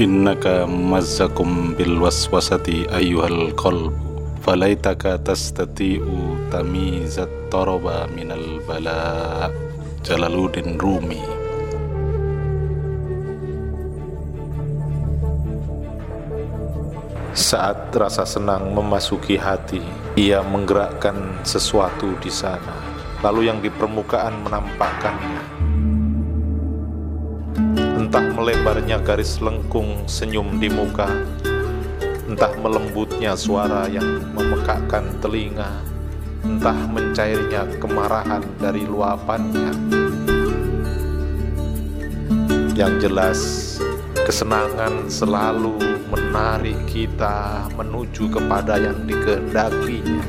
innaka mazzakum bil waswasati ayyuhal qalb. Falaitaka tastati'u tamizat taraba minal bala. Jalaluddin Rumi. Saat rasa senang memasuki hati, ia menggerakkan sesuatu di sana, lalu yang di permukaan menampakkannya Entah melebarnya garis lengkung senyum di muka. Entah melembutnya suara yang memekakkan telinga. Entah mencairnya kemarahan dari luapannya. Yang jelas kesenangan selalu menarik kita menuju kepada yang dikehendakinya.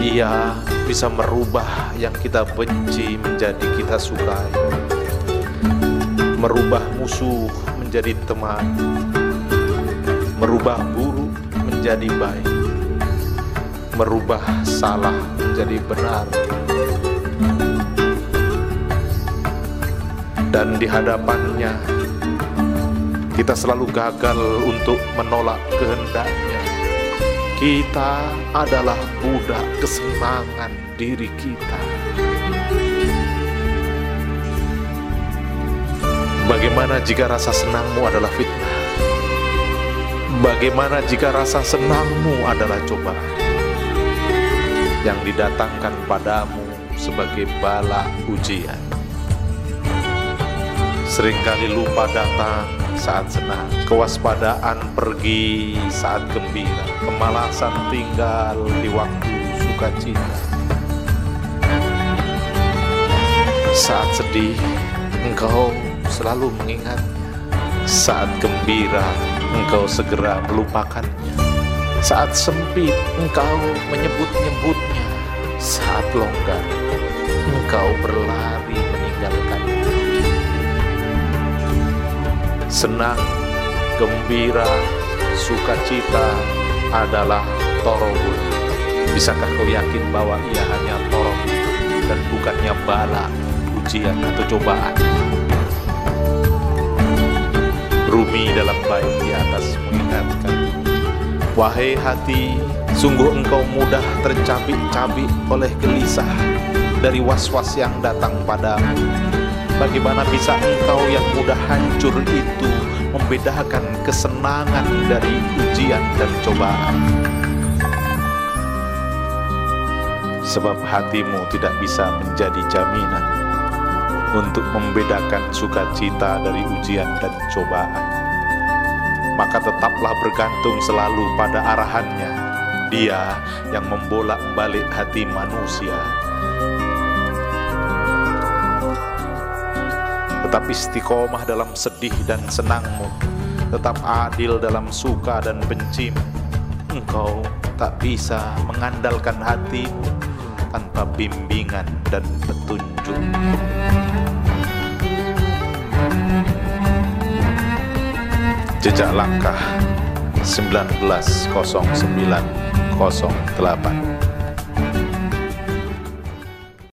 Ia bisa merubah yang kita benci menjadi kita sukai merubah musuh menjadi teman, merubah buruk menjadi baik, merubah salah menjadi benar. Dan di hadapannya kita selalu gagal untuk menolak kehendaknya. Kita adalah budak kesenangan diri kita. Bagaimana jika rasa senangmu adalah fitnah? Bagaimana jika rasa senangmu adalah cobaan yang didatangkan padamu sebagai bala ujian? Seringkali lupa datang saat senang, kewaspadaan pergi saat gembira, kemalasan tinggal di waktu sukacita. Saat sedih, engkau selalu mengingatnya. Saat gembira, engkau segera melupakannya. Saat sempit, engkau menyebut-nyebutnya. Saat longgar, engkau berlari meninggalkannya. Senang, gembira, sukacita adalah torobul. Bisakah kau yakin bahwa ia hanya torok dan bukannya bala, ujian atau cobaan? Rumi dalam bait di atas mengingatkan Wahai hati, sungguh engkau mudah tercabik-cabik oleh gelisah dari was-was yang datang padamu. Bagaimana bisa engkau yang mudah hancur itu membedakan kesenangan dari ujian dan cobaan? Sebab hatimu tidak bisa menjadi jaminan untuk membedakan sukacita dari ujian dan cobaan. Maka tetaplah bergantung selalu pada arahannya, dia yang membolak-balik hati manusia. Tetap istiqomah dalam sedih dan senangmu, tetap adil dalam suka dan bencimu. Engkau tak bisa mengandalkan hatimu tanpa bimbingan dan petunjuk. Jejak langkah 190908